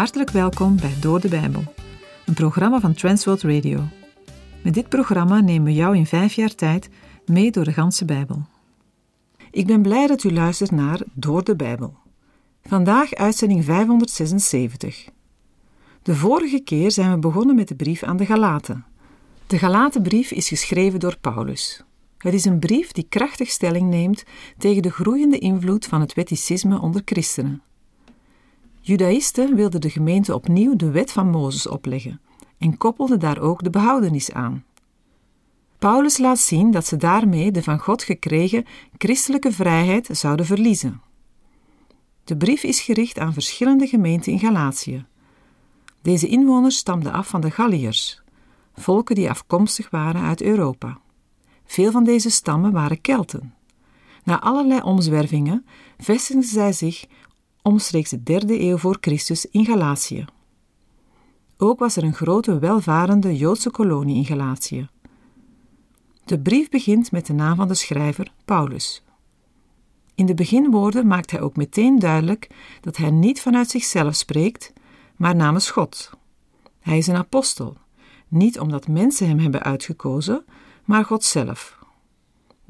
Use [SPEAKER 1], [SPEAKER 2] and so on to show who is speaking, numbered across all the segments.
[SPEAKER 1] Hartelijk welkom bij Door de Bijbel, een programma van Transworld Radio. Met dit programma nemen we jou in vijf jaar tijd mee door de ganse Bijbel. Ik ben blij dat u luistert naar Door de Bijbel. Vandaag uitzending 576. De vorige keer zijn we begonnen met de brief aan de Galaten. De Galatenbrief is geschreven door Paulus. Het is een brief die krachtig stelling neemt tegen de groeiende invloed van het wetticisme onder christenen. Judaïsten wilden de gemeente opnieuw de wet van Mozes opleggen en koppelden daar ook de behoudenis aan. Paulus laat zien dat ze daarmee de van God gekregen christelijke vrijheid zouden verliezen. De brief is gericht aan verschillende gemeenten in Galatië. Deze inwoners stamden af van de Galliërs, volken die afkomstig waren uit Europa. Veel van deze stammen waren Kelten. Na allerlei omzwervingen vestigden zij zich omstreeks de derde eeuw voor Christus in Galatië. Ook was er een grote welvarende Joodse kolonie in Galatië. De brief begint met de naam van de schrijver, Paulus. In de beginwoorden maakt hij ook meteen duidelijk dat hij niet vanuit zichzelf spreekt, maar namens God. Hij is een apostel, niet omdat mensen hem hebben uitgekozen, maar God zelf.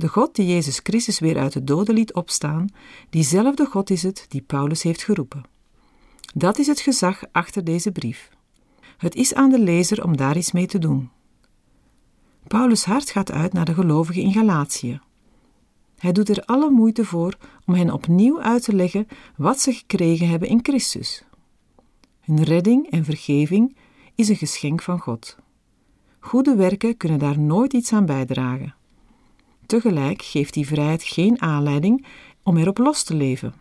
[SPEAKER 1] De God die Jezus Christus weer uit de doden liet opstaan, diezelfde God is het die Paulus heeft geroepen. Dat is het gezag achter deze brief. Het is aan de lezer om daar iets mee te doen. Paulus' hart gaat uit naar de gelovigen in Galatië. Hij doet er alle moeite voor om hen opnieuw uit te leggen wat ze gekregen hebben in Christus. Hun redding en vergeving is een geschenk van God. Goede werken kunnen daar nooit iets aan bijdragen. Tegelijk geeft die vrijheid geen aanleiding om erop los te leven.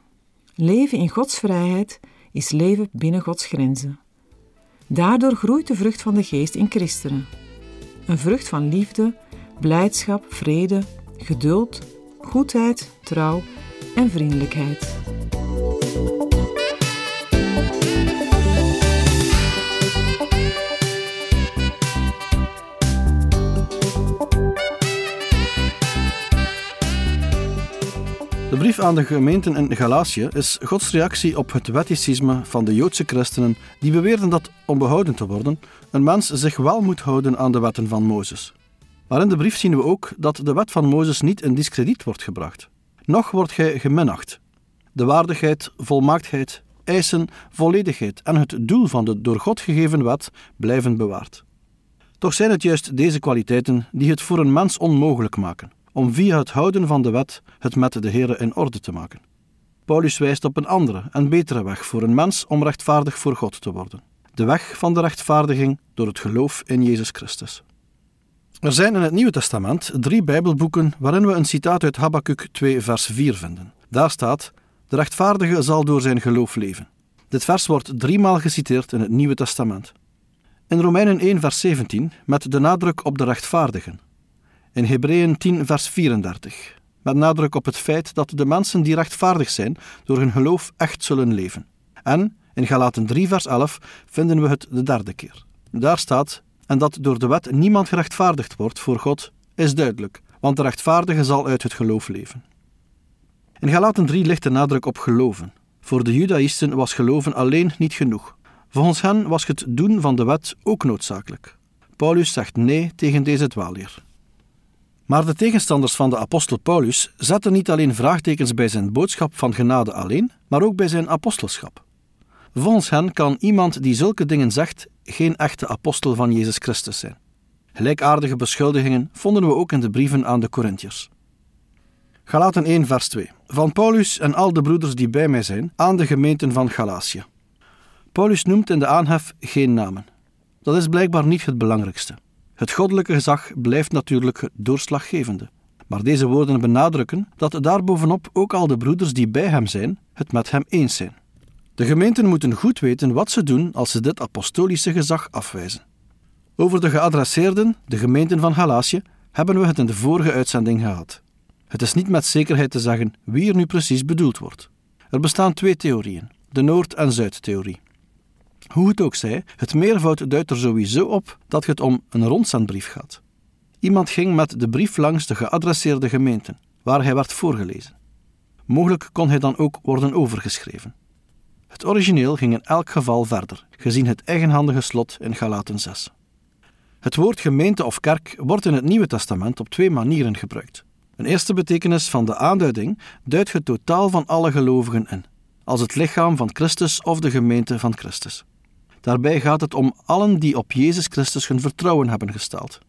[SPEAKER 1] Leven in Gods vrijheid is leven binnen Gods grenzen. Daardoor groeit de vrucht van de geest in christenen. Een vrucht van liefde, blijdschap, vrede, geduld, goedheid, trouw en vriendelijkheid.
[SPEAKER 2] De brief aan de gemeenten in Galatië is Gods reactie op het wetticisme van de Joodse christenen die beweerden dat, om behouden te worden, een mens zich wel moet houden aan de wetten van Mozes. Maar in de brief zien we ook dat de wet van Mozes niet in discrediet wordt gebracht. Nog wordt gij geminacht. De waardigheid, volmaaktheid, eisen, volledigheid en het doel van de door God gegeven wet blijven bewaard. Toch zijn het juist deze kwaliteiten die het voor een mens onmogelijk maken om via het houden van de wet het met de Heere in orde te maken. Paulus wijst op een andere en betere weg voor een mens om rechtvaardig voor God te worden. De weg van de rechtvaardiging door het geloof in Jezus Christus. Er zijn in het Nieuwe Testament drie Bijbelboeken waarin we een citaat uit Habakkuk 2, vers 4 vinden. Daar staat: De rechtvaardige zal door zijn geloof leven. Dit vers wordt driemaal geciteerd in het Nieuwe Testament. In Romeinen 1, vers 17 met de nadruk op de rechtvaardigen in Hebreeën 10, vers 34, met nadruk op het feit dat de mensen die rechtvaardig zijn door hun geloof echt zullen leven. En in Galaten 3, vers 11 vinden we het de derde keer. Daar staat: En dat door de wet niemand gerechtvaardigd wordt voor God, is duidelijk, want de rechtvaardige zal uit het geloof leven. In Galaten 3 ligt de nadruk op geloven. Voor de Judaïsten was geloven alleen niet genoeg. Volgens hen was het doen van de wet ook noodzakelijk. Paulus zegt nee tegen deze dwaalleer. Maar de tegenstanders van de apostel Paulus zetten niet alleen vraagtekens bij zijn boodschap van genade alleen, maar ook bij zijn apostelschap. Volgens hen kan iemand die zulke dingen zegt geen echte apostel van Jezus Christus zijn. Gelijkaardige beschuldigingen vonden we ook in de brieven aan de Corinthiërs. Galaten 1, vers 2. Van Paulus en al de broeders die bij mij zijn, aan de gemeenten van Galatië. Paulus noemt in de aanhef geen namen. Dat is blijkbaar niet het belangrijkste. Het goddelijke gezag blijft natuurlijk doorslaggevende. Maar deze woorden benadrukken dat daarbovenop ook al de broeders die bij hem zijn, het met hem eens zijn. De gemeenten moeten goed weten wat ze doen als ze dit apostolische gezag afwijzen. Over de geadresseerden, de gemeenten van Galatië, hebben we het in de vorige uitzending gehad. Het is niet met zekerheid te zeggen wie er nu precies bedoeld wordt. Er bestaan twee theorieën, de Noord- en Zuid-theorie. Hoe het ook zij, het meervoud duidt er sowieso op dat het om een rondzendbrief gaat. Iemand ging met de brief langs de geadresseerde gemeenten, waar hij werd voorgelezen. Mogelijk kon hij dan ook worden overgeschreven. Het origineel ging in elk geval verder, gezien het eigenhandige slot in Galaten 6. Het woord gemeente of kerk wordt in het Nieuwe Testament op twee manieren gebruikt. Een eerste betekenis van de aanduiding duidt het totaal van alle gelovigen in, als het lichaam van Christus of de gemeente van Christus. Daarbij gaat het om allen die op Jezus Christus hun vertrouwen hebben gesteld.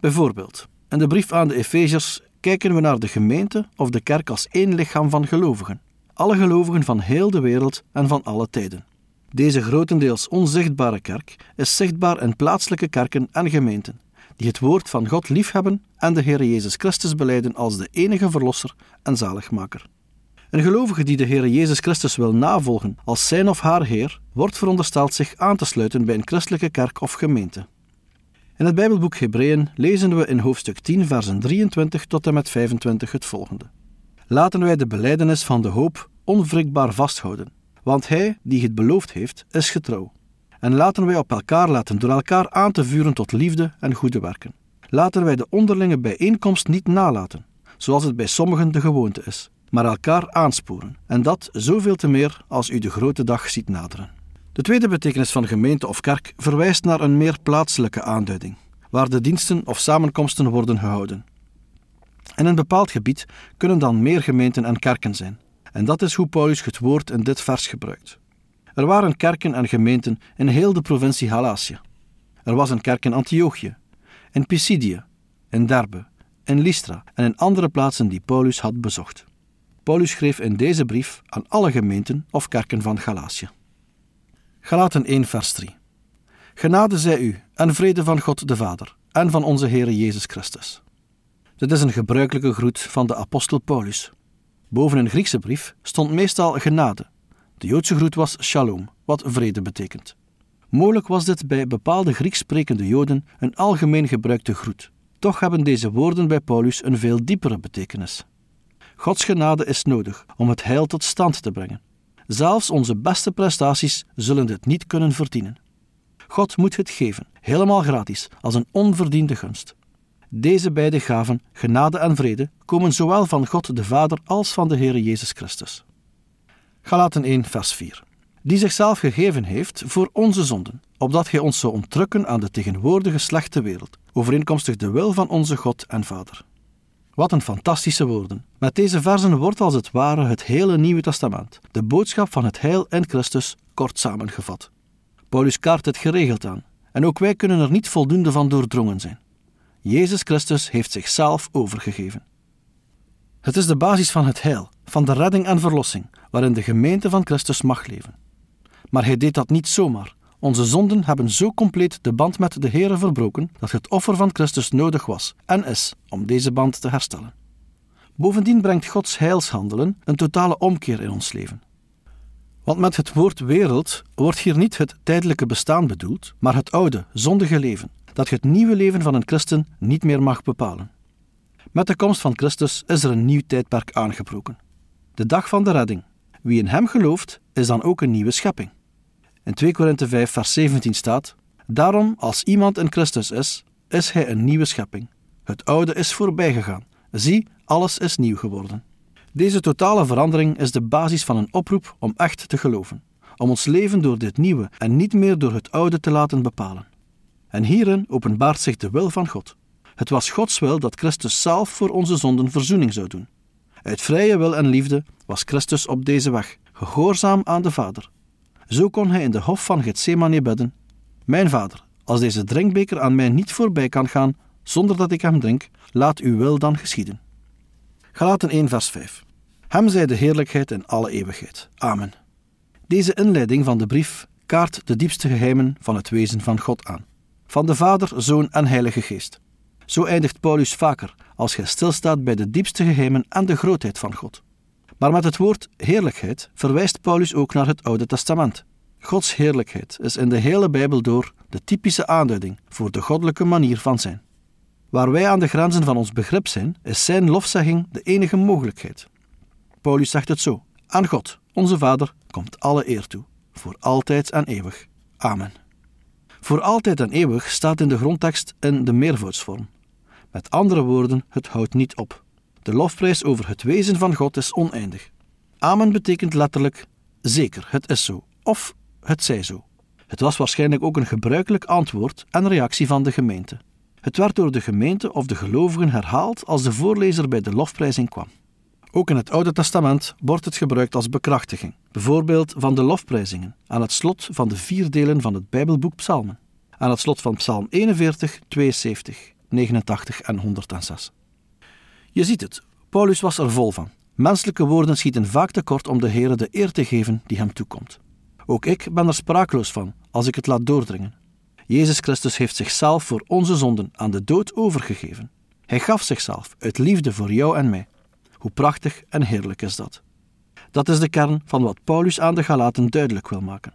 [SPEAKER 2] Bijvoorbeeld, in de brief aan de Efeziërs kijken we naar de gemeente of de kerk als één lichaam van gelovigen. Alle gelovigen van heel de wereld en van alle tijden. Deze grotendeels onzichtbare kerk is zichtbaar in plaatselijke kerken en gemeenten, die het woord van God liefhebben en de Heer Jezus Christus beleiden als de enige verlosser en zaligmaker. Een gelovige die de Heer Jezus Christus wil navolgen als zijn of haar Heer, wordt verondersteld zich aan te sluiten bij een christelijke kerk of gemeente. In het Bijbelboek Hebreeën lezen we in hoofdstuk 10, versen 23 tot en met 25 het volgende. Laten wij de beleidenis van de hoop onwrikbaar vasthouden, want Hij die het beloofd heeft, is getrouw. En laten wij op elkaar laten door elkaar aan te vuren tot liefde en goede werken. Laten wij de onderlinge bijeenkomst niet nalaten, zoals het bij sommigen de gewoonte is, maar elkaar aansporen, en dat zoveel te meer als u de grote dag ziet naderen. De tweede betekenis van gemeente of kerk verwijst naar een meer plaatselijke aanduiding, waar de diensten of samenkomsten worden gehouden. In een bepaald gebied kunnen dan meer gemeenten en kerken zijn, en dat is hoe Paulus het woord in dit vers gebruikt. Er waren kerken en gemeenten in heel de provincie Galatië. Er was een kerk in Antiochië, in Pisidië, in Derbe, in Lystra en in andere plaatsen die Paulus had bezocht. Paulus schreef in deze brief aan alle gemeenten of kerken van Galatië. Galaten 1 vers 3 Genade zij u en vrede van God de Vader en van onze Heere Jezus Christus. Dit is een gebruikelijke groet van de apostel Paulus. Boven een Griekse brief stond meestal genade. De Joodse groet was shalom, wat vrede betekent. Mogelijk was dit bij bepaalde Grieks sprekende Joden een algemeen gebruikte groet. Toch hebben deze woorden bij Paulus een veel diepere betekenis. Gods genade is nodig om het heil tot stand te brengen. Zelfs onze beste prestaties zullen dit niet kunnen verdienen. God moet het geven, helemaal gratis, als een onverdiende gunst. Deze beide gaven, genade en vrede, komen zowel van God de Vader als van de Heer Jezus Christus. Galaten 1, vers 4. Die zichzelf gegeven heeft voor onze zonden, opdat hij ons zou ontrukken aan de tegenwoordige slechte wereld, overeenkomstig de wil van onze God en Vader. Wat een fantastische woorden. Met deze versen wordt als het ware het hele Nieuwe Testament, de boodschap van het heil in Christus, kort samengevat. Paulus kaart het geregeld aan, en ook wij kunnen er niet voldoende van doordrongen zijn. Jezus Christus heeft zichzelf overgegeven. Het is de basis van het heil, van de redding en verlossing, waarin de gemeente van Christus mag leven. Maar hij deed dat niet zomaar. Onze zonden hebben zo compleet de band met de Heere verbroken dat het offer van Christus nodig was en is om deze band te herstellen. Bovendien brengt Gods heilshandelen een totale omkeer in ons leven. Want met het woord wereld wordt hier niet het tijdelijke bestaan bedoeld, maar het oude, zondige leven, dat het nieuwe leven van een christen niet meer mag bepalen. Met de komst van Christus is er een nieuw tijdperk aangebroken. De dag van de redding. Wie in hem gelooft, is dan ook een nieuwe schepping. In 2 Korinthe 5, vers 17 staat: Daarom, als iemand in Christus is, is hij een nieuwe schepping. Het oude is voorbij gegaan. Zie, alles is nieuw geworden. Deze totale verandering is de basis van een oproep om echt te geloven, om ons leven door dit nieuwe en niet meer door het oude te laten bepalen. En hierin openbaart zich de wil van God. Het was Gods wil dat Christus zelf voor onze zonden verzoening zou doen. Uit vrije wil en liefde was Christus op deze weg, gehoorzaam aan de Vader. Zo kon hij in de hof van Gethsemane bidden: Mijn Vader, als deze drinkbeker aan mij niet voorbij kan gaan zonder dat ik hem drink, laat uw wil dan geschieden. Galaten 1, vers 5. Hem zij de heerlijkheid in alle eeuwigheid. Amen. Deze inleiding van de brief kaart de diepste geheimen van het wezen van God aan. Van de Vader, Zoon en Heilige Geest. Zo eindigt Paulus vaker als hij stilstaat bij de diepste geheimen en de grootheid van God. Maar met het woord heerlijkheid verwijst Paulus ook naar het Oude Testament. Gods heerlijkheid is in de hele Bijbel door de typische aanduiding voor de goddelijke manier van zijn. Waar wij aan de grenzen van ons begrip zijn, is zijn lofzegging de enige mogelijkheid. Paulus zegt het zo: Aan God, onze Vader, komt alle eer toe, voor altijd en eeuwig. Amen. Voor altijd en eeuwig staat in de grondtekst in de meervoudsvorm. Met andere woorden, het houdt niet op. De lofprijs over het wezen van God is oneindig. Amen betekent letterlijk zeker, het is zo, of het zij zo. Het was waarschijnlijk ook een gebruikelijk antwoord en reactie van de gemeente. Het werd door de gemeente of de gelovigen herhaald als de voorlezer bij de lofprijzing kwam. Ook in het Oude Testament wordt het gebruikt als bekrachtiging, bijvoorbeeld van de lofprijzingen, aan het slot van de vier delen van het Bijbelboek Psalmen, aan het slot van Psalm 41, 72, 89 en 106. Je ziet het, Paulus was er vol van. Menselijke woorden schieten vaak tekort om de Heer de eer te geven die hem toekomt. Ook ik ben er sprakeloos van als ik het laat doordringen. Jezus Christus heeft zichzelf voor onze zonden aan de dood overgegeven. Hij gaf zichzelf uit liefde voor jou en mij. Hoe prachtig en heerlijk is dat? Dat is de kern van wat Paulus aan de Galaten duidelijk wil maken.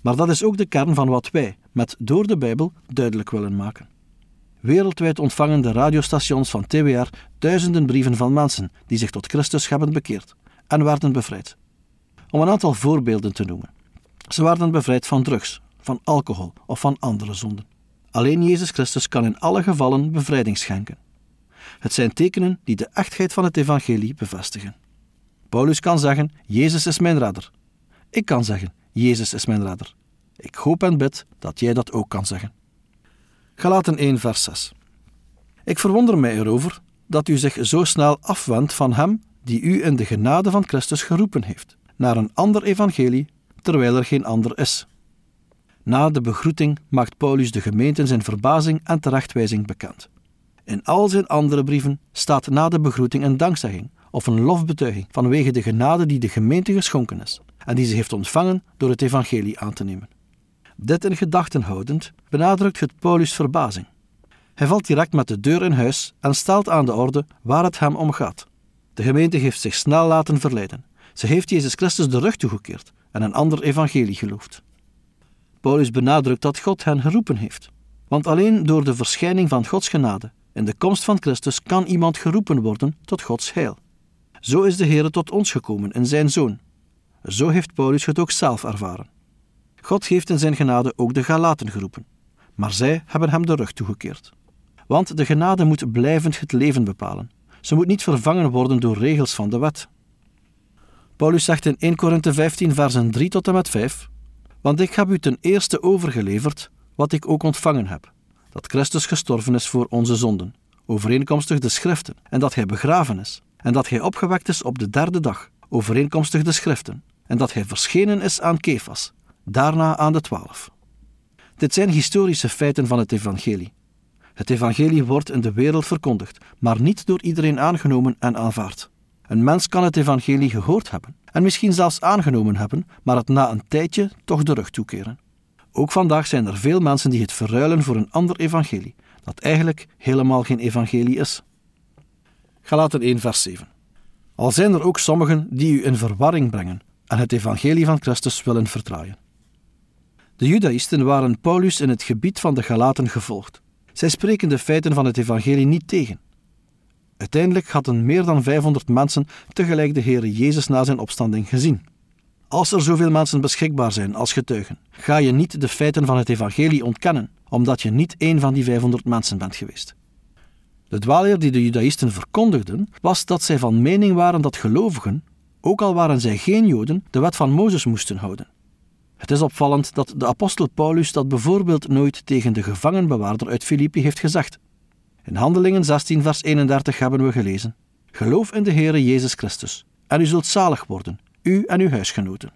[SPEAKER 2] Maar dat is ook de kern van wat wij, met door de Bijbel, duidelijk willen maken. Wereldwijd ontvangen de radiostations van TWR duizenden brieven van mensen die zich tot Christus hebben bekeerd en werden bevrijd. Om een aantal voorbeelden te noemen. Ze werden bevrijd van drugs, van alcohol of van andere zonden. Alleen Jezus Christus kan in alle gevallen bevrijding schenken. Het zijn tekenen die de echtheid van het evangelie bevestigen. Paulus kan zeggen: Jezus is mijn redder. Ik kan zeggen: Jezus is mijn redder. Ik hoop en bid dat jij dat ook kan zeggen. Galaten 1, vers 6. Ik verwonder mij erover dat u zich zo snel afwendt van hem die u in de genade van Christus geroepen heeft, naar een ander evangelie, terwijl er geen ander is. Na de begroeting maakt Paulus de gemeente zijn verbazing en terechtwijzing bekend. In al zijn andere brieven staat na de begroeting een dankzegging of een lofbetuiging vanwege de genade die de gemeente geschonken is en die ze heeft ontvangen door het evangelie aan te nemen. Dit in gedachten houdend benadrukt het Paulus verbazing. Hij valt direct met de deur in huis en stelt aan de orde waar het hem om gaat. De gemeente heeft zich snel laten verleiden. Ze heeft Jezus Christus de rug toegekeerd en een ander evangelie geloofd. Paulus benadrukt dat God hen geroepen heeft. Want alleen door de verschijning van Gods genade in de komst van Christus kan iemand geroepen worden tot Gods heil. Zo is de Heer tot ons gekomen in zijn Zoon. Zo heeft Paulus het ook zelf ervaren. God heeft in zijn genade ook de Galaten geroepen, maar zij hebben hem de rug toegekeerd. Want de genade moet blijvend het leven bepalen. Ze moet niet vervangen worden door regels van de wet. Paulus zegt in 1 Korinthe 15, versen 3 tot en met 5: Want ik heb u ten eerste overgeleverd wat ik ook ontvangen heb: dat Christus gestorven is voor onze zonden, overeenkomstig de Schriften, en dat hij begraven is, en dat hij opgewekt is op de derde dag, overeenkomstig de Schriften, en dat hij verschenen is aan Kefas, daarna aan de twaalf. Dit zijn historische feiten van het Evangelie. Het Evangelie wordt in de wereld verkondigd, maar niet door iedereen aangenomen en aanvaard. Een mens kan het Evangelie gehoord hebben en misschien zelfs aangenomen hebben, maar het na een tijdje toch de rug toekeren. Ook vandaag zijn er veel mensen die het verruilen voor een ander evangelie, dat eigenlijk helemaal geen evangelie is. Galaten 1, vers 7. Al zijn er ook sommigen die u in verwarring brengen en het evangelie van Christus willen verdraaien. De Judaïsten waren Paulus in het gebied van de Galaten gevolgd. Zij spreken de feiten van het evangelie niet tegen. Uiteindelijk hadden meer dan 500 mensen tegelijk de Heer Jezus na zijn opstanding gezien. Als er zoveel mensen beschikbaar zijn als getuigen, ga je niet de feiten van het evangelie ontkennen, omdat je niet één van die 500 mensen bent geweest. De dwaalleer die de Judaïsten verkondigden, was dat zij van mening waren dat gelovigen, ook al waren zij geen Joden, de wet van Mozes moesten houden. Het is opvallend dat de apostel Paulus dat bijvoorbeeld nooit tegen de gevangenbewaarder uit Filippi heeft gezegd. In Handelingen 16, vers 31 hebben we gelezen: Geloof in de Heere Jezus Christus, en u zult zalig worden, u en uw huisgenoten.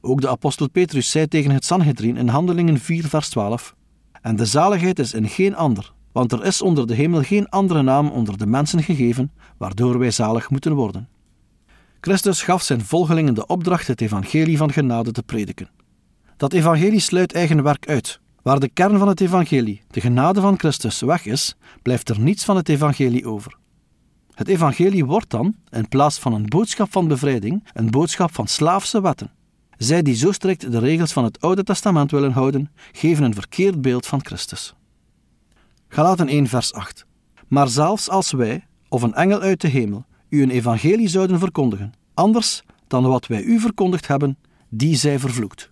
[SPEAKER 2] Ook de apostel Petrus zei tegen het Sanhedrin in Handelingen 4, vers 12: En de zaligheid is in geen ander, want er is onder de hemel geen andere naam onder de mensen gegeven, waardoor wij zalig moeten worden. Christus gaf zijn volgelingen de opdracht het evangelie van genade te prediken. Dat evangelie sluit eigen werk uit. Waar de kern van het evangelie, de genade van Christus, weg is, blijft er niets van het evangelie over. Het evangelie wordt dan, in plaats van een boodschap van bevrijding, een boodschap van slaafse wetten. Zij die zo strikt de regels van het Oude Testament willen houden, geven een verkeerd beeld van Christus. Galaten 1 vers 8 Maar zelfs als wij, of een engel uit de hemel, u een evangelie zouden verkondigen, anders dan wat wij u verkondigd hebben, die zij vervloekt.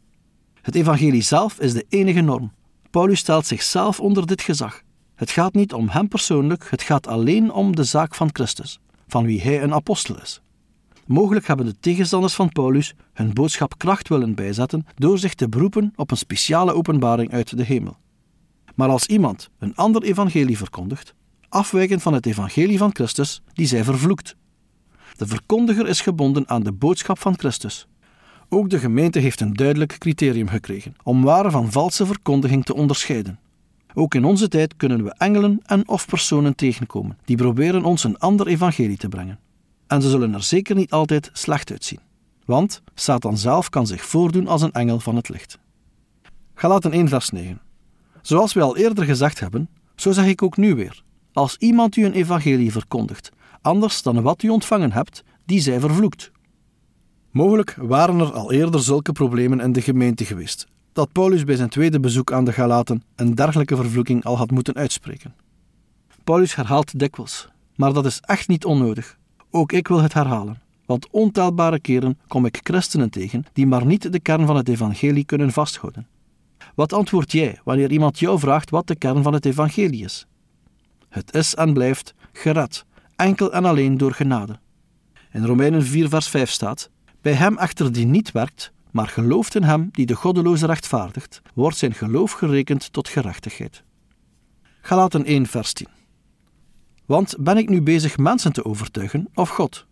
[SPEAKER 2] Het evangelie zelf is de enige norm. Paulus stelt zichzelf onder dit gezag. Het gaat niet om hem persoonlijk, het gaat alleen om de zaak van Christus, van wie hij een apostel is. Mogelijk hebben de tegenstanders van Paulus hun boodschap kracht willen bijzetten door zich te beroepen op een speciale openbaring uit de hemel. Maar als iemand een ander evangelie verkondigt, afwijkend van het evangelie van Christus, die zij vervloekt. De verkondiger is gebonden aan de boodschap van Christus. Ook de gemeente heeft een duidelijk criterium gekregen om ware van valse verkondiging te onderscheiden. Ook in onze tijd kunnen we engelen en of personen tegenkomen die proberen ons een ander evangelie te brengen. En ze zullen er zeker niet altijd slecht uitzien, want Satan zelf kan zich voordoen als een engel van het licht. Galaten 1 vers 9 Zoals we al eerder gezegd hebben, zo zeg ik ook nu weer. Als iemand u een evangelie verkondigt, anders dan wat u ontvangen hebt, die zij vervloekt. Mogelijk waren er al eerder zulke problemen in de gemeente geweest, dat Paulus bij zijn tweede bezoek aan de Galaten een dergelijke vervloeking al had moeten uitspreken. Paulus herhaalt dikwijls, maar dat is echt niet onnodig. Ook ik wil het herhalen, want ontelbare keren kom ik christenen tegen die maar niet de kern van het evangelie kunnen vasthouden. Wat antwoord jij wanneer iemand jou vraagt wat de kern van het evangelie is? Het is en blijft gered, enkel en alleen door genade. In Romeinen 4 vers 5 staat: Bij hem echter die niet werkt, maar gelooft in hem die de goddeloze rechtvaardigt, wordt zijn geloof gerekend tot gerechtigheid. Galaten 1 vers 10 Want ben ik nu bezig mensen te overtuigen of God?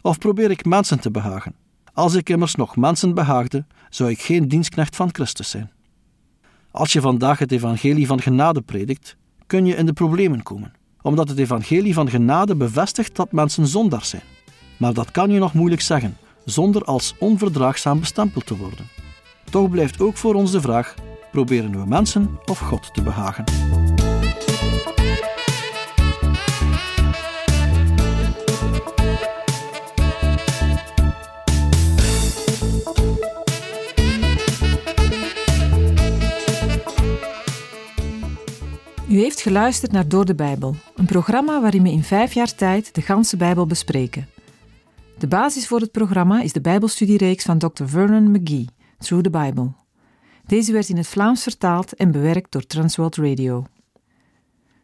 [SPEAKER 2] Of probeer ik mensen te behagen? Als ik immers nog mensen behaagde, zou ik geen dienstknecht van Christus zijn. Als je vandaag het evangelie van genade predikt, kun je in de problemen komen, omdat het evangelie van genade bevestigt dat mensen zondaar zijn. Maar dat kan je nog moeilijk zeggen, zonder als onverdraagzaam bestempeld te worden. Toch blijft ook voor ons de vraag: proberen we mensen of God te behagen?
[SPEAKER 1] U heeft geluisterd naar Door de Bijbel, een programma waarin we in vijf jaar tijd de ganse Bijbel bespreken. De basis voor het programma is de Bijbelstudiereeks van Dr. Vernon McGee, Through the Bible. Deze werd in het Vlaams vertaald en bewerkt door Transworld Radio.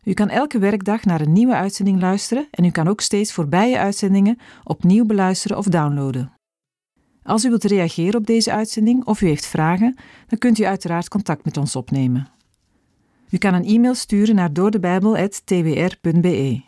[SPEAKER 1] U kan elke werkdag naar een nieuwe uitzending luisteren en u kan ook steeds voorbije uitzendingen opnieuw beluisteren of downloaden. Als u wilt reageren op deze uitzending of u heeft vragen, dan kunt u uiteraard contact met ons opnemen. U kan een e-mail sturen naar doordebijbel.twr.be.